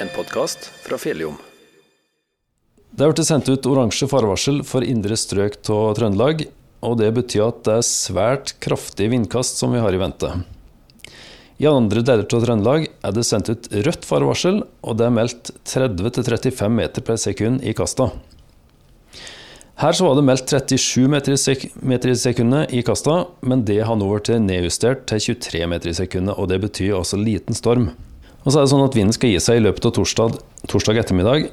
en podkast fra Fjelljom. Det er blitt sendt ut oransje farevarsel for indre strøk av Trøndelag. og Det betyr at det er svært kraftige vindkast som vi har i vente. I andre deler av Trøndelag er det sendt ut rødt farevarsel, og det er meldt 30-35 meter per sekund i kasta. Her så var det meldt 37 meter i, sek meter i sekundet i kasta, men det har nå blitt nedjustert til 23 meter i sekundet, og det betyr altså liten storm. Og så er det sånn at Vinden skal gi seg i løpet av torsdag, torsdag ettermiddag,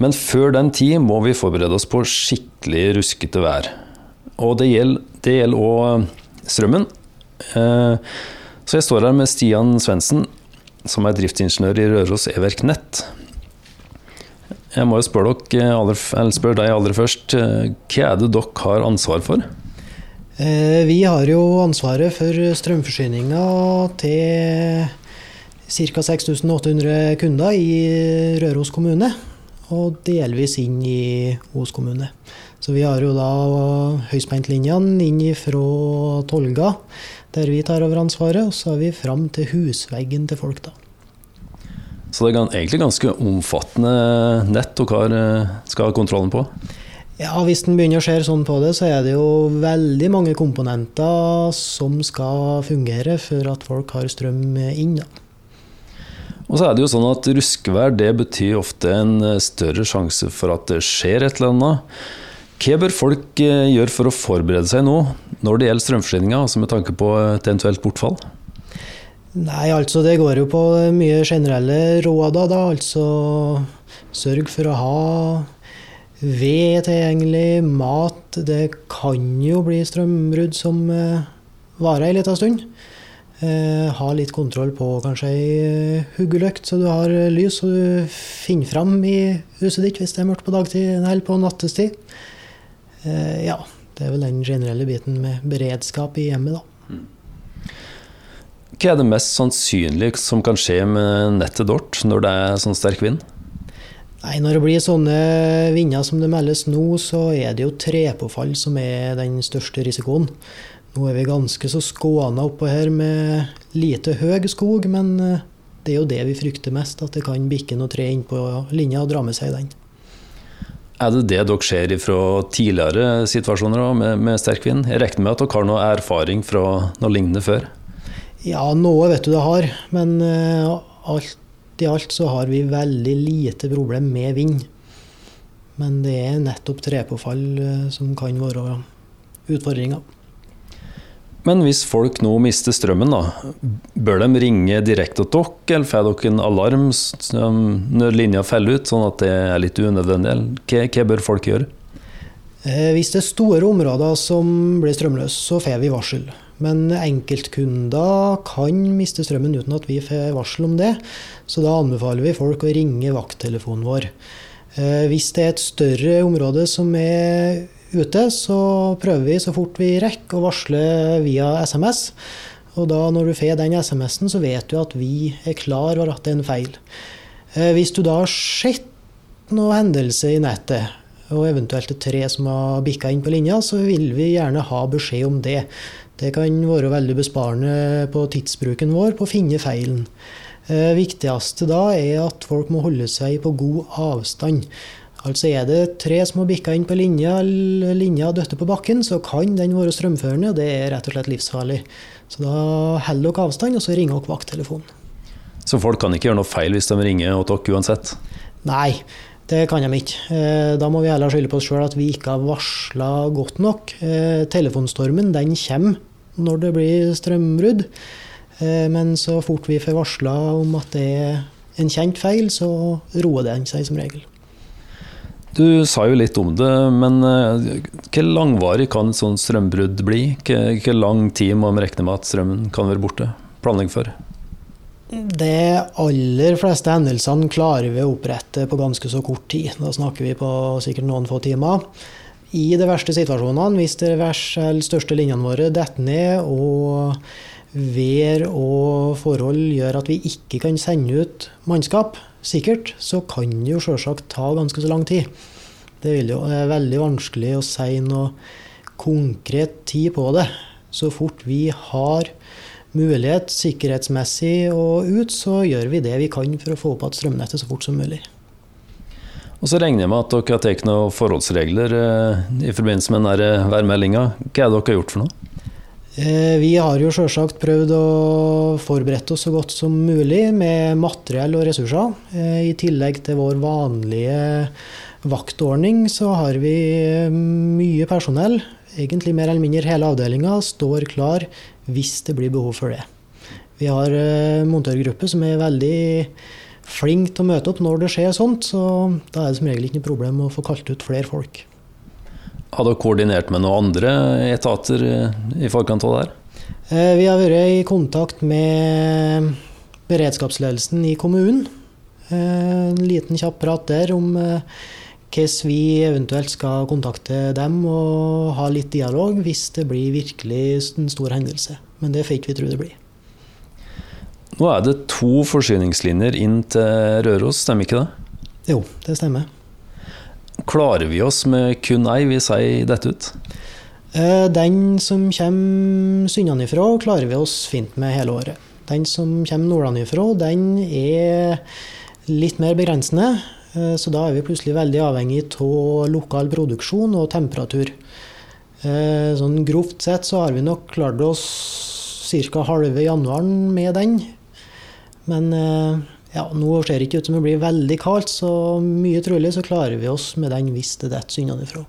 men før den tid må vi forberede oss på skikkelig ruskete vær. Og det gjelder òg strømmen. Eh, så jeg står her med Stian Svendsen, som er driftsingeniør i Røros Everk Nett. Jeg må jo spørre, dere, spørre deg aller først. Eh, hva er det dere har ansvar for? Eh, vi har jo ansvaret for strømforsyninga til ca. 6800 kunder i Røros kommune. Og delvis inn i Os kommune. Så vi har jo da høyspentlinjene inn fra Tolga der vi tar over ansvaret, og så er vi fram til husveggen til folk, da. Så det er egentlig ganske omfattende nett dere eh, skal ha kontrollen på? Ja, hvis en begynner å se sånn på det, så er det jo veldig mange komponenter som skal fungere for at folk har strøm inn. da. Og så er det jo sånn at ruskevær det betyr ofte en eh, større sjanse for at det skjer et eller annet. Hva bør folk eh, gjøre for å forberede seg nå, når det gjelder strømforsyninga, altså med tanke på et eventuelt bortfall? Nei, altså det går jo på mye generelle råd da. Altså sørg for å ha ved tilgjengelig, mat. Det kan jo bli strømbrudd som eh, varer ei lita stund. Eh, ha litt kontroll på kanskje ei huggeløkt, så du har lys og du finner fram i huset ditt hvis det er mørkt på dagtid eller på nattestid. Eh, ja, det er vel den generelle biten med beredskap i hjemmet, da. Hva er det mest sannsynlige som kan skje med nettet vårt når det er sånn sterk vind? Nei, Når det blir sånne vinder som det meldes nå, så er det jo trepåfall som er den største risikoen. Nå er vi ganske så skåna oppå her med lite høg skog, men eh, det er jo det vi frykter mest, at det kan bikke noe tre inn på linja og dra med seg den. Er det det dere ser fra tidligere situasjoner med, med sterk vind? Jeg regner med at dere har noe erfaring fra noe lignende før? Ja, noe vet du det har. Men uh, alt i alt så har vi veldig lite problem med vind. Men det er nettopp trepåfall uh, som kan være utfordringa. Men hvis folk nå mister strømmen, da, bør de ringe direkte til dere, eller får dere en alarm når linja faller ut, sånn at det er litt unødvendig? Hva, hva bør folk gjøre? Eh, hvis det er store områder som blir strømløse, så får vi varsel. Men enkeltkunder kan miste strømmen uten at vi får varsel om det. Så da anbefaler vi folk å ringe vakttelefonen vår. Eh, hvis det er et større område som er ute, så prøver vi så fort vi rekker å varsle via SMS. Og da når du får den SMS-en, så vet du at vi er klar over at det er en feil. Eh, hvis du da har sett noen hendelse i nettet, og eventuelt et tre som har bikka inn på linja, så vil vi gjerne ha beskjed om det. Det kan være veldig besparende på tidsbruken vår på å finne feilen. Det eh, viktigste da er at folk må holde seg på god avstand. Altså er det tre små bikker inn på linja, linja døtter på bakken, så kan den være strømførende, og det er rett og slett livsfarlig. Så da holder dere avstand, og så ringer dere vakttelefonen. Så folk kan ikke gjøre noe feil hvis de ringer til dere uansett? Nei, det kan de ikke. Eh, da må vi heller skylde på oss sjøl at vi ikke har varsla godt nok. Eh, telefonstormen den kommer når det blir strømbrudd. Eh, men så fort vi får varsla om at det er en kjent feil, så roer den seg som regel. Du sa jo litt om det, men uh, hvor langvarig kan et sånt strømbrudd bli? Hvor lang tid må man regne med at strømmen kan være borte? Planlegge for? De aller fleste hendelsene klarer vi å opprette på ganske så kort tid. Da snakker vi på sikkert noen få timer. I de verste situasjonene, hvis de største linjene våre detter ned og vær og forhold gjør at vi ikke kan sende ut mannskap, sikkert, så kan det jo sjølsagt ta ganske så lang tid. Det jo er veldig vanskelig å si noe konkret tid på det. Så fort vi har mulighet sikkerhetsmessig og ut, så gjør vi det vi kan for å få opp igjen strømnettet så fort som mulig. Og så regner jeg med at dere har tatt noen forholdsregler eh, i forbindelse med denne værmeldinga. Hva er det dere har gjort for noe? Eh, vi har jo selvsagt prøvd å forberede oss så godt som mulig med materiell og ressurser. Eh, I tillegg til vår vanlige vaktordning så har vi mye personell. Egentlig mer eller mindre hele avdelinga står klar hvis det blir behov for det. Vi har montørgruppe som er veldig flink til å møte opp når det skjer sånt, så da er det som regel ikke noe problem å få kalt ut flere folk. Har dere koordinert med noen andre etater i forkant av det her? Eh, vi har vært i kontakt med beredskapsledelsen i kommunen. Eh, en liten kjapp prat der om eh, hvordan vi eventuelt skal kontakte dem og ha litt dialog hvis det blir virkelig en stor hendelse. Men det får ikke vi tro det blir. Nå er det to forsyningslinjer inn til Røros, stemmer ikke det? Jo, det stemmer. Klarer vi oss med kun ei vi sier dette ut? Eh, den som kommer sunnanifra, klarer vi oss fint med hele året. Den som kommer nordanifra, den er litt mer begrensende. Eh, så da er vi plutselig veldig avhengig av lokal produksjon og temperatur. Eh, sånn grovt sett så har vi nok klart oss ca. halve januaren med den. Men ja, nå ser det ikke ut som det blir veldig kaldt, så mye trolig så klarer vi oss med den hvis det detter synnafra.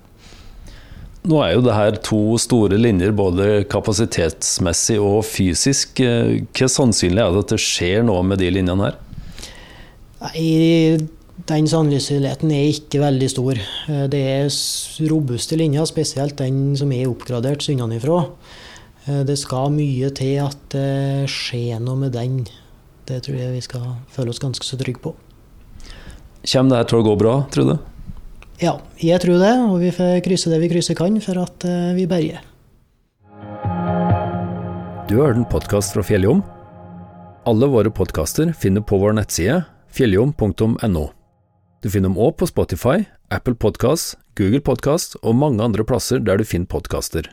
Nå er jo det her to store linjer, både kapasitetsmessig og fysisk. Hva sannsynlig er det at det skjer noe med de linjene her? Nei, den sannsynligheten er ikke veldig stor. Det er robuste linjer, spesielt den som er oppgradert syndene Eh, det skal mye til at det skjer noe med den. Det tror jeg vi skal føle oss ganske så trygge på. Kommer det her til å gå bra, tror du? Ja, jeg tror det. Og vi får krysse det vi krysse kan for at eh, vi berger. Du har hørt en podkast fra Fjelljom. Alle våre podkaster finner på vår nettside fjelljom.no. Du finner dem òg på Spotify, Apple Podkast, Google Podkast og mange andre plasser der du finner podkaster.